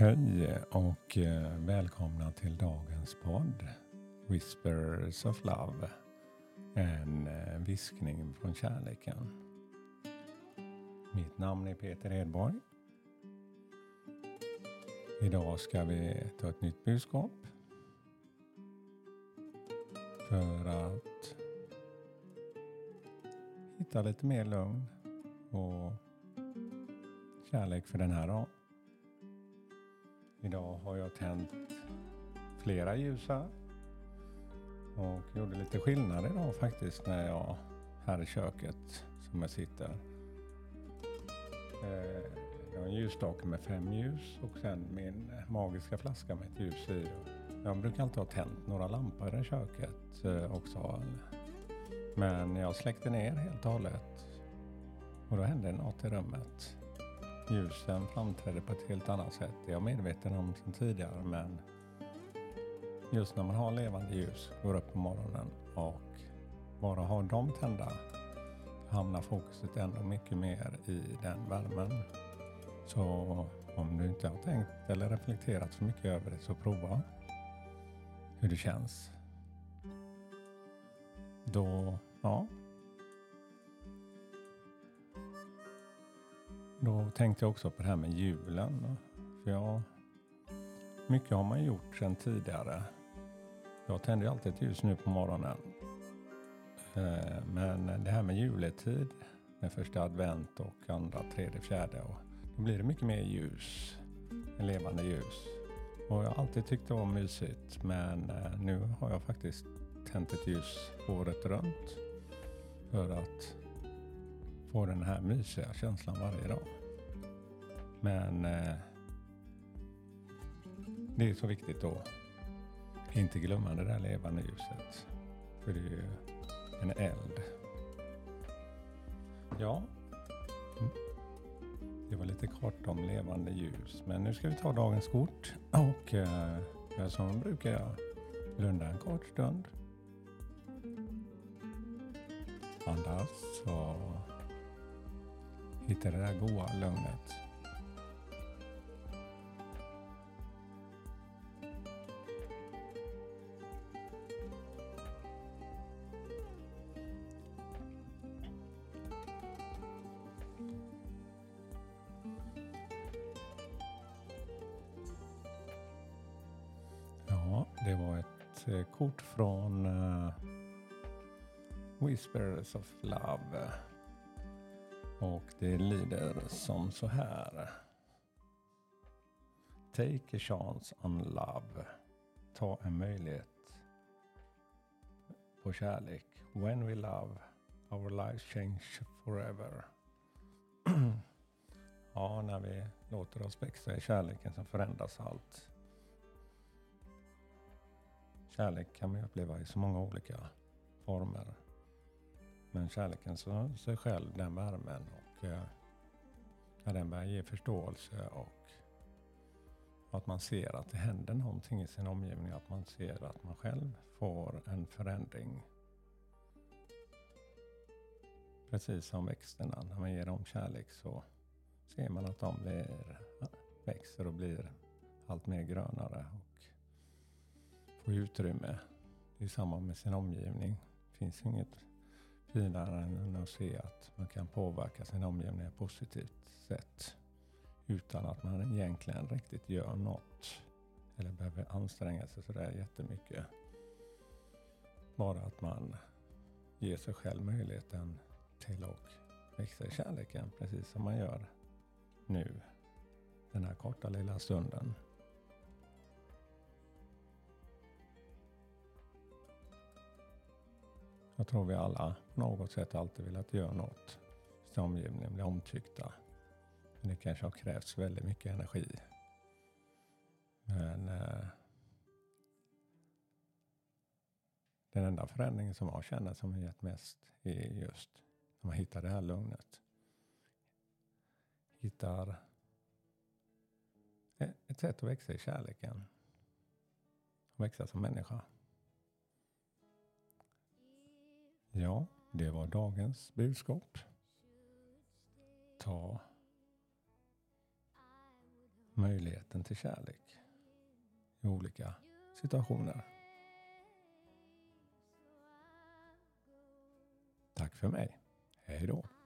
Hej och eh, välkomna till dagens podd Whispers of Love. En eh, viskning från kärleken. Mitt namn är Peter Edborg. Idag ska vi ta ett nytt budskap. För att hitta lite mer lugn och kärlek för den här dagen. Idag har jag tänt flera ljus här. Och gjorde lite skillnad idag faktiskt när jag här i köket som jag sitter. Eh, jag har en ljusstake med fem ljus och sen min magiska flaska med ett ljus i. Jag brukar alltid ha tänt några lampor i köket eh, också. Men jag släckte ner helt och hållet. Och då hände något i rummet ljusen framträder på ett helt annat sätt. Det är jag medveten om sedan tidigare men just när man har levande ljus, går upp på morgonen och bara har dem tända hamnar fokuset ändå mycket mer i den värmen. Så om du inte har tänkt eller reflekterat så mycket över det så prova hur det känns. Då, ja, Då tänkte jag också på det här med julen. För jag, mycket har man gjort sedan tidigare. Jag tänder ju alltid ett ljus nu på morgonen. Eh, men det här med juletid, med första advent och andra, tredje, fjärde. Och då blir det mycket mer ljus, levande ljus. Och jag har alltid tyckt det var mysigt men eh, nu har jag faktiskt tänt ett ljus året runt. För att få den här mysiga känslan varje dag. Men eh, det är så viktigt då inte glömma det där levande ljuset. För det är ju en eld. Ja, mm. det var lite kort om levande ljus. Men nu ska vi ta dagens kort och eh, som brukar jag blunda en kort stund. Andas och lite det där goa lugnet. Ja, det var ett eh, kort från uh, Whispers of Love. Och det lyder som så här. Take a chance on love. Ta en möjlighet på kärlek. When we love, our lives change forever. ja, när vi låter oss växa i kärleken så förändras allt. Kärlek kan man uppleva i så många olika former. Men kärleken som sig själv, den värmen och eh, när den börjar ge förståelse och att man ser att det händer någonting i sin omgivning, att man ser att man själv får en förändring. Precis som växterna, när man ger dem kärlek så ser man att de blir, växer och blir allt mer grönare och får utrymme. Det är samma med sin omgivning. Det finns inget finare än att se att man kan påverka sin omgivning på ett positivt sätt utan att man egentligen riktigt gör något eller behöver anstränga sig sådär jättemycket. Bara att man ger sig själv möjligheten till att växa i kärleken precis som man gör nu den här korta lilla stunden. Jag tror vi alla på något sätt alltid velat göra något så omgivningen blir omtyckta. Men det kanske har krävts väldigt mycket energi. Men eh, den enda förändringen som jag känner som har gett mest är just när man hittar det här lugnet. Hittar ett sätt att växa i kärleken. Att växa som människa. Ja, det var dagens budskap. Ta möjligheten till kärlek i olika situationer. Tack för mig. Hej då.